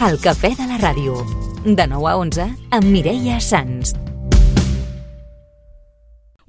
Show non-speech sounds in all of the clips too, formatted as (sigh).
El cafè de la ràdio. De 9 a 11 amb Mireia Sans.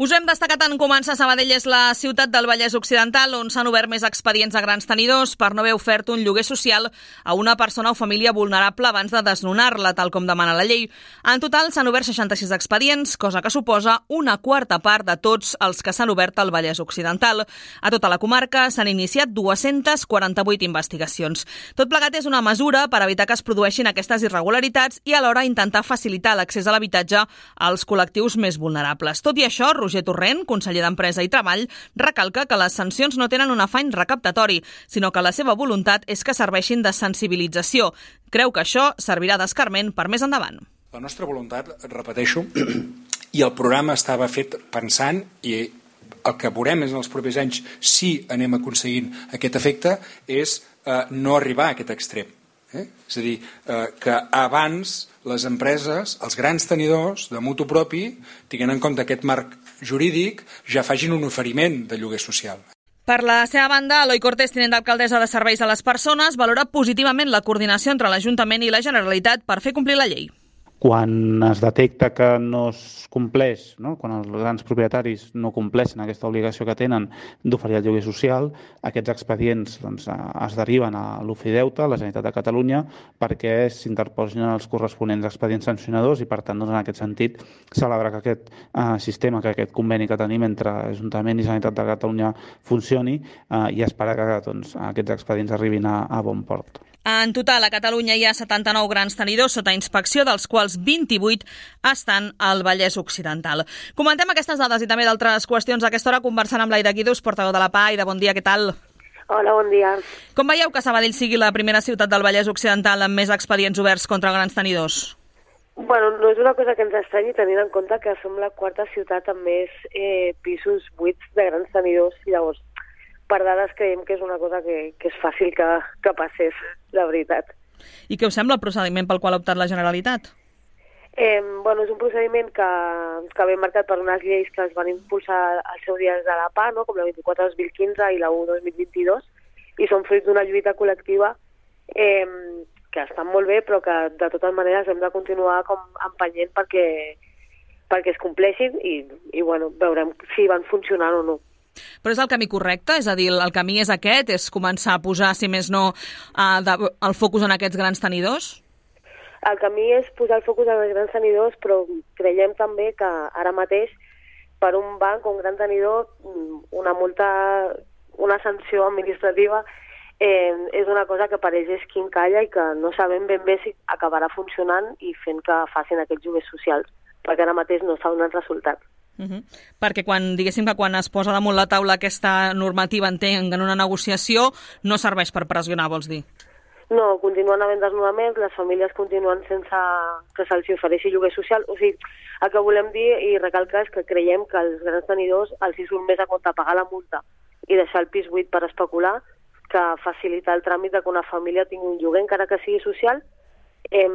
Us hem destacat en començar Sabadell és la ciutat del Vallès Occidental on s'han obert més expedients a grans tenidors per no haver ofert un lloguer social a una persona o família vulnerable abans de desnonar-la, tal com demana la llei. En total s'han obert 66 expedients, cosa que suposa una quarta part de tots els que s'han obert al Vallès Occidental. A tota la comarca s'han iniciat 248 investigacions. Tot plegat és una mesura per evitar que es produeixin aquestes irregularitats i alhora intentar facilitar l'accés a l'habitatge als col·lectius més vulnerables. Tot i això, Roger Torrent, conseller d'Empresa i Treball, recalca que les sancions no tenen un afany recaptatori, sinó que la seva voluntat és que serveixin de sensibilització. Creu que això servirà d'escarment per més endavant. La nostra voluntat, repeteixo, (clears throat) i el programa estava fet pensant i el que veurem en els propers anys si anem aconseguint aquest efecte és eh, no arribar a aquest extrem. Eh? És a dir, eh, que abans les empreses, els grans tenidors de mutu propi, tinguent en compte aquest marc jurídic, ja facin un oferiment de lloguer social. Per la seva banda, Eloi Cortés, tinent d'alcaldessa de Serveis a les Persones, valora positivament la coordinació entre l'Ajuntament i la Generalitat per fer complir la llei quan es detecta que no es compleix, no? quan els grans propietaris no compleixen aquesta obligació que tenen d'oferir el lloguer social, aquests expedients doncs, es deriven a l'Ofideuta, a la Generalitat de Catalunya, perquè s'interposin els corresponents expedients sancionadors i, per tant, doncs, en aquest sentit, celebrar que aquest eh, sistema, que aquest conveni que tenim entre Ajuntament i Generalitat de Catalunya funcioni eh, i esperar que doncs, aquests expedients arribin a, a bon port. En total, a Catalunya hi ha 79 grans tenidors sota inspecció, dels quals 28 estan al Vallès Occidental. Comentem aquestes dades i també d'altres qüestions a aquesta hora conversant amb l'Aida Guidus, portaveu de la PA. Aida, bon dia, què tal? Hola, bon dia. Com veieu que Sabadell sigui la primera ciutat del Vallès Occidental amb més expedients oberts contra grans tenidors? Bueno, no és una cosa que ens estranyi tenint en compte que som la quarta ciutat amb més eh, pisos buits de grans tenidors i llavors per dades creiem que és una cosa que, que és fàcil que, que passés, la veritat. I què us sembla el procediment pel qual ha optat la Generalitat? Eh, bueno, és un procediment que, que ve marcat per unes lleis que es van impulsar al seu dia des de la PA, no? com la 24-2015 i la 1-2022, i són fruit d'una lluita col·lectiva eh, que estan molt bé, però que de totes maneres hem de continuar com empenyent perquè, perquè es compleixin i, i bueno, veurem si van funcionant o no. Però és el camí correcte? És a dir, el camí és aquest? És començar a posar, si més no, de, el focus en aquests grans tenidors? El camí és posar el focus en els grans tenidors, però creiem també que ara mateix per un banc un gran tenidor una multa, una sanció administrativa eh, és una cosa que ells és quincalla i que no sabem ben bé si acabarà funcionant i fent que facin aquests joves socials, perquè ara mateix no s'ha donat resultat. Uh -huh. Perquè quan, diguéssim que quan es posa damunt la taula aquesta normativa, entenc, en una negociació, no serveix per pressionar, vols dir? No, continuen havent desnonaments, les famílies continuen sense que se'ls ofereixi lloguer social. O sigui, el que volem dir i recalcar és que creiem que els grans tenidors els hi surt més a compte pagar la multa i deixar el pis buit per especular que facilitar el tràmit de que una família tingui un lloguer, encara que sigui social, eh,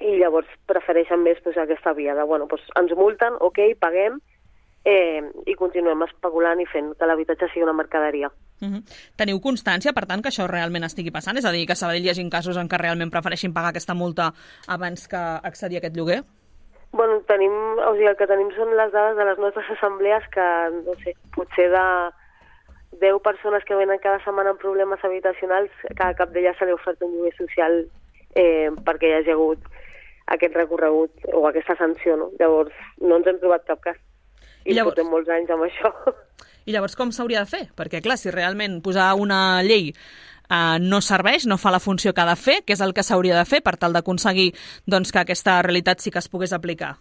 i llavors prefereixen més pues, aquesta via de, bueno, pues, ens multen, ok, paguem, eh, i continuem especulant i fent que l'habitatge sigui una mercaderia. Uh -huh. Teniu constància, per tant, que això realment estigui passant? És a dir, que a Sabadell hi hagi casos en què realment prefereixin pagar aquesta multa abans que accedir a aquest lloguer? Bueno, tenim, o sigui, el que tenim són les dades de les nostres assemblees que, no sé, potser de 10 persones que venen cada setmana amb problemes habitacionals, cada cap d'elles se li oferta un lloguer social eh, perquè hi hagi hagut aquest recorregut o aquesta sanció, no? Llavors, no ens hem trobat cap cas. I, I llavors... portem molts anys amb això. I llavors com s'hauria de fer? Perquè, clar, si realment posar una llei uh, no serveix, no fa la funció que ha de fer, què és el que s'hauria de fer per tal d'aconseguir doncs, que aquesta realitat sí que es pogués aplicar?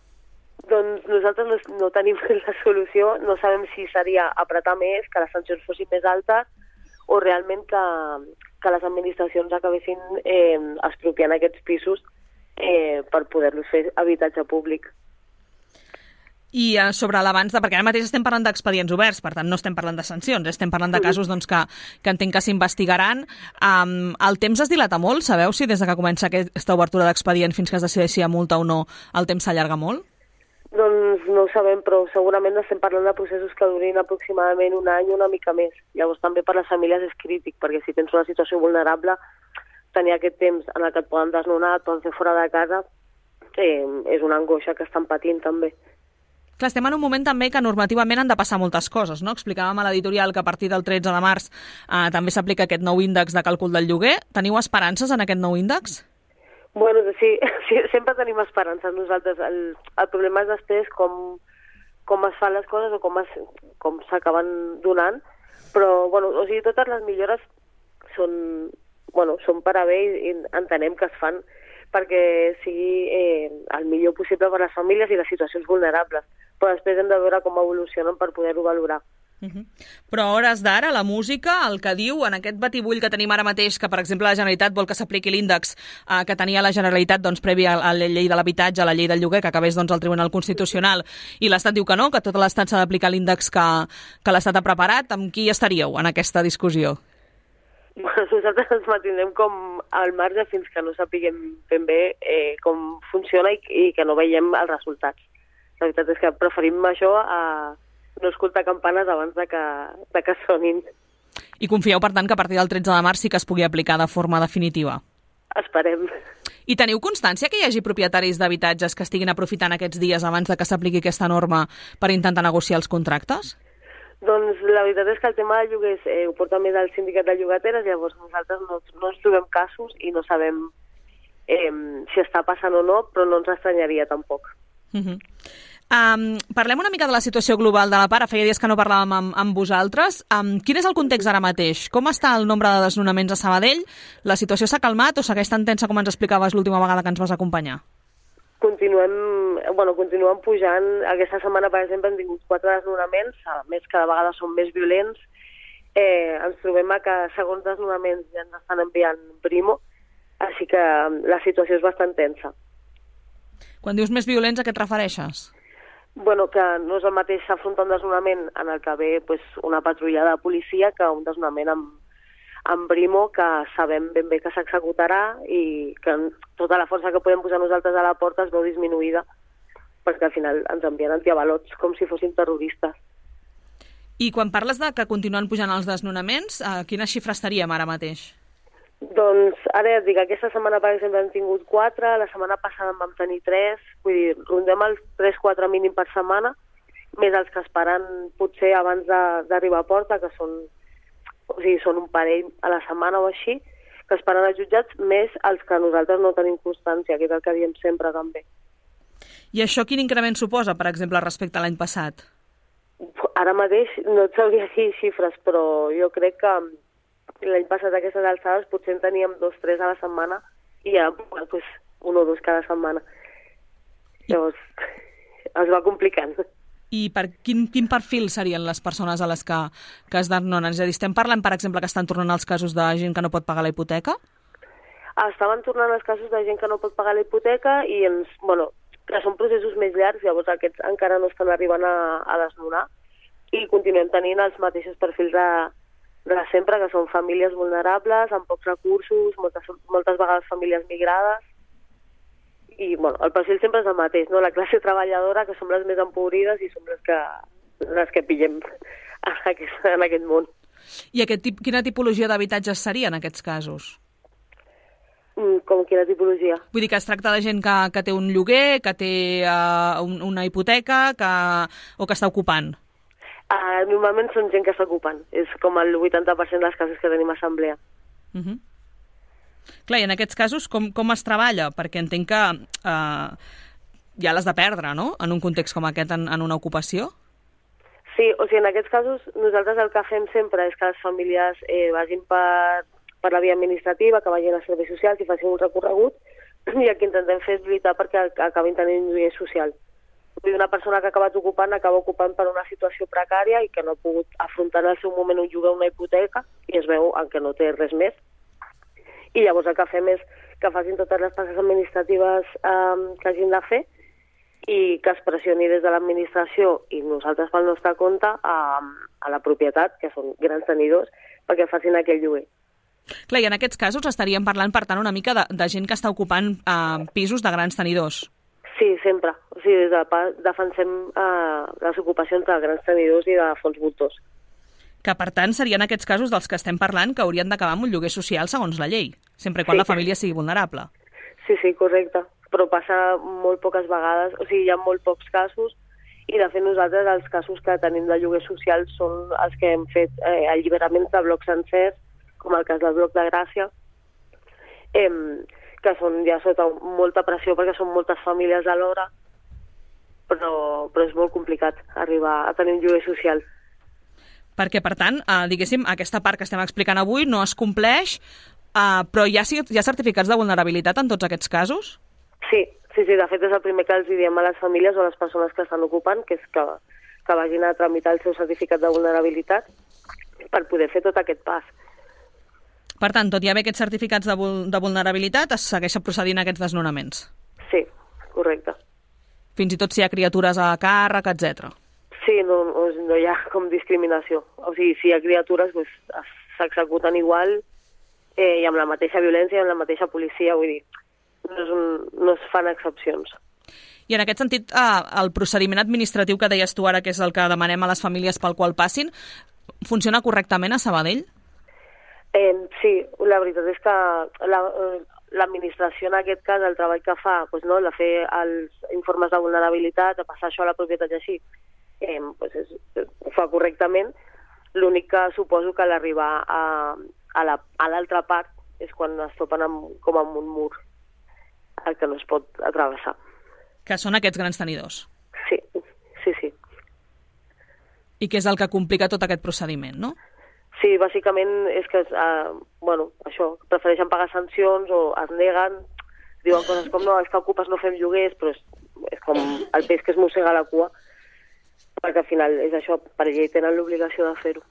Doncs nosaltres no, no tenim (laughs) la solució, no sabem si seria apretar més, que les sancions fossin més altes, o realment que, que les administracions acabessin eh, expropiant aquests pisos eh, per poder-los fer habitatge públic. I eh, sobre l'abans de... Perquè ara mateix estem parlant d'expedients oberts, per tant no estem parlant de sancions, estem parlant de casos doncs, que, que entenc que s'investigaran. Um, el temps es dilata molt? Sabeu si des de que comença aquesta obertura d'expedient fins que es decideixi a multa o no, el temps s'allarga molt? Doncs no ho sabem, però segurament estem parlant de processos que durin aproximadament un any o una mica més. Llavors també per les famílies és crític, perquè si tens una situació vulnerable tenir aquest temps en el que et poden desnonar, et poden fer fora de casa, eh, és una angoixa que estan patint també. Clar, estem en un moment també que normativament han de passar moltes coses, no? Explicàvem a l'editorial que a partir del 13 de març eh, també s'aplica aquest nou índex de càlcul del lloguer. Teniu esperances en aquest nou índex? Bueno, sí, (laughs) sí sempre tenim esperances nosaltres. El, el problema és després com, com es fan les coses o com es, com s'acaben donant, però bueno, o sigui, totes les millores són, bueno, són per a bé i, entenem que es fan perquè sigui eh, el millor possible per a les famílies i les situacions vulnerables. Però després hem de veure com evolucionen per poder-ho valorar. Uh -huh. Però a hores d'ara, la música, el que diu en aquest batibull que tenim ara mateix, que per exemple la Generalitat vol que s'apliqui l'índex eh, que tenia la Generalitat doncs, previ a, a la llei de l'habitatge, a la llei del lloguer, que acabés doncs, al Tribunal Constitucional, i l'Estat diu que no, que tot l'Estat s'ha d'aplicar l'índex que, que l'Estat ha preparat, amb qui estaríeu en aquesta discussió? Nosaltres ens mantindrem com al marge fins que no sapiguem ben bé eh, com funciona i, i que no veiem els resultats. La veritat és que preferim això a no escoltar campanes abans de que, de que sonin. I confieu, per tant, que a partir del 13 de març sí que es pugui aplicar de forma definitiva? Esperem. I teniu constància que hi hagi propietaris d'habitatges que estiguin aprofitant aquests dies abans de que s'apliqui aquesta norma per intentar negociar els contractes? Doncs la veritat és que el tema de lloguers eh, ho porta més al sindicat de llogateres, llavors nosaltres no, no ens trobem casos i no sabem eh, si està passant o no, però no ens estranyaria tampoc. Uh -huh. Um, parlem una mica de la situació global de la para. Feia dies que no parlàvem amb, amb vosaltres. Um, quin és el context ara mateix? Com està el nombre de desnonaments a Sabadell? La situació s'ha calmat o segueix tan tensa com ens explicaves l'última vegada que ens vas acompanyar? Continuem, bueno, continuem pujant. Aquesta setmana, per exemple, hem tingut quatre desnonaments, a més cada vegada són més violents. Eh, ens trobem a que segons desnonaments ja ens estan enviant primo, així que la situació és bastant tensa. Quan dius més violents, a què et refereixes? Bueno, que no és el mateix afrontar un desnonament en el que ve pues, una patrulla de policia que un desnonament amb, amb Brimo que sabem ben bé que s'executarà i que tota la força que podem posar nosaltres a la porta es veu disminuïda perquè al final ens envien antiavalots com si fóssim terroristes. I quan parles de que continuen pujant els desnonaments, a quina xifra estaríem ara mateix? Doncs ara ja et dic, aquesta setmana per exemple hem tingut 4, la setmana passada en vam tenir 3, vull dir, rondem els 3-4 mínim per setmana, més els que esperen potser abans d'arribar a porta, que són, o sigui, són un parell a la setmana o així, que esperen els jutjats, més els que nosaltres no tenim constància, que és el que diem sempre també. I això quin increment suposa, per exemple, respecte a l'any passat? Ara mateix no et sabria (laughs) dir xifres, però jo crec que l'any passat a aquestes alçades potser en teníem dos, tres a la setmana i ara pues, un o dos cada setmana. Llavors (laughs) es va complicant. I per quin, quin perfil serien les persones a les que, que es desnonen? És a dir, estem parlant, per exemple, que estan tornant els casos de gent que no pot pagar la hipoteca? Estaven tornant els casos de gent que no pot pagar la hipoteca i ens, bueno, que són processos més llargs, llavors aquests encara no estan arribant a, a desnonar i continuem tenint els mateixos perfils de, de sempre, que són famílies vulnerables, amb pocs recursos, moltes, moltes vegades famílies migrades, i bueno, el perfil sempre és el mateix, no? la classe treballadora, que som les més empobrides i som les que, les que pillem en aquest, en aquest món. I aquest tip, quina tipologia d'habitatges seria en aquests casos? Mm, com quina tipologia? Vull dir que es tracta de gent que, que té un lloguer, que té uh, un, una hipoteca que, o que està ocupant? Uh, normalment són gent que s'ocupen. És com el 80% de les cases que tenim a assemblea. Uh -huh. Clar, i en aquests casos com, com es treballa? Perquè entenc que uh, ja l'has de perdre, no?, en un context com aquest, en, en una ocupació. Sí, o sigui, en aquests casos nosaltres el que fem sempre és que les famílies eh, vagin per, per la via administrativa, que vagin a serveis socials i facin un recorregut, (clears throat) i el que intentem fer és lluitar perquè acabin tenint un lloguer social. Una persona que ha acabat ocupant acaba ocupant per una situació precària i que no ha pogut afrontar en el seu moment un lloguer una hipoteca i es veu què no té res més. I llavors el que fem és que facin totes les tasques administratives eh, que hagin de fer i que es pressioni des de l'administració i nosaltres pel nostre compte a, a la propietat, que són grans tenidors, perquè facin aquell lloguer. Clar, i en aquests casos estaríem parlant, per tant, una mica de, de gent que està ocupant eh, pisos de grans tenidors. Sí, sempre. O sigui, des de defensem eh, les ocupacions de grans tenidors i de fons voltors. Que, per tant, serien aquests casos dels que estem parlant que haurien d'acabar amb un lloguer social segons la llei. sempre quan Sí. la família sigui vulnerable. Sí, sí, correcte. Però passa molt poques vegades, o sigui, hi ha molt pocs casos, i de fet nosaltres els casos que tenim de lloguer social són els que hem fet eh, alliberaments de blocs sencers, com el cas del bloc de Gràcia, eh, que són ja sota molta pressió perquè són moltes famílies alhora, però, però és molt complicat arribar a tenir un lloguer social. Perquè, per tant, eh, diguéssim, aquesta part que estem explicant avui no es compleix, eh, però hi ha, hi ha certificats de vulnerabilitat en tots aquests casos? Sí, sí, sí, de fet és el primer que els diem a les famílies o a les persones que estan ocupant, que és que, que vagin a tramitar el seu certificat de vulnerabilitat per poder fer tot aquest pas. Per tant, tot i haver aquests certificats de, vul de vulnerabilitat, es segueixen procedint aquests desnonaments. Sí, correcte. Fins i tot si hi ha criatures a càrrec, etc. Sí, no, no, hi ha com discriminació. O sigui, si hi ha criatures, doncs, es- s'executen igual eh, i amb la mateixa violència i amb la mateixa policia, vull dir, no, és un, no es fan excepcions. I en aquest sentit, eh, el procediment administratiu que deies tu ara, que és el que demanem a les famílies pel qual passin, funciona correctament a Sabadell? Eh, sí, la veritat és que la- eh, l'administració en aquest cas, el treball que fa, doncs, no, de fer els informes de vulnerabilitat, de passar això a la propietat i així, eh, doncs és, ho fa correctament. L'únic que suposo que l'arribar a, a la- a l'altra part és quan es topen amb, com amb un mur el que no es pot atravessar. Que són aquests grans tenidors. Sí, sí, sí. I que és el que complica tot aquest procediment, no? Sí, bàsicament és que, eh, bueno, això, prefereixen pagar sancions o es neguen, diuen coses com, no, és que ocupes no fem lloguers, però és, és com el peix que es mossega la cua, perquè al final és això, per llei tenen l'obligació de fer-ho.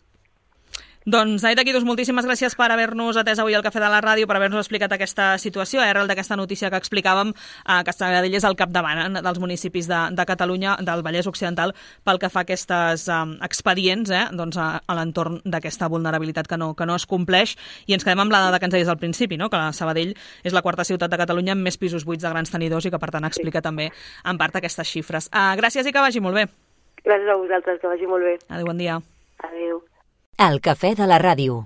Doncs, Aida Guidos, moltíssimes gràcies per haver-nos atès avui al Cafè de la Ràdio, per haver-nos explicat aquesta situació, eh, arrel d'aquesta notícia que explicàvem, eh, que Sabadell és el capdavant eh, dels municipis de, de Catalunya, del Vallès Occidental, pel que fa a aquestes eh, expedients eh, doncs, a, a l'entorn d'aquesta vulnerabilitat que no, que no es compleix. I ens quedem amb la dada que ens deies al principi, no? que la Sabadell és la quarta ciutat de Catalunya amb més pisos buits de grans tenidors i que, per tant, explica sí. també, en part, aquestes xifres. Uh, gràcies i que vagi molt bé. Gràcies a vosaltres, que vagi molt bé. Adéu, bon dia. Adéu. El cafè de la ràdio.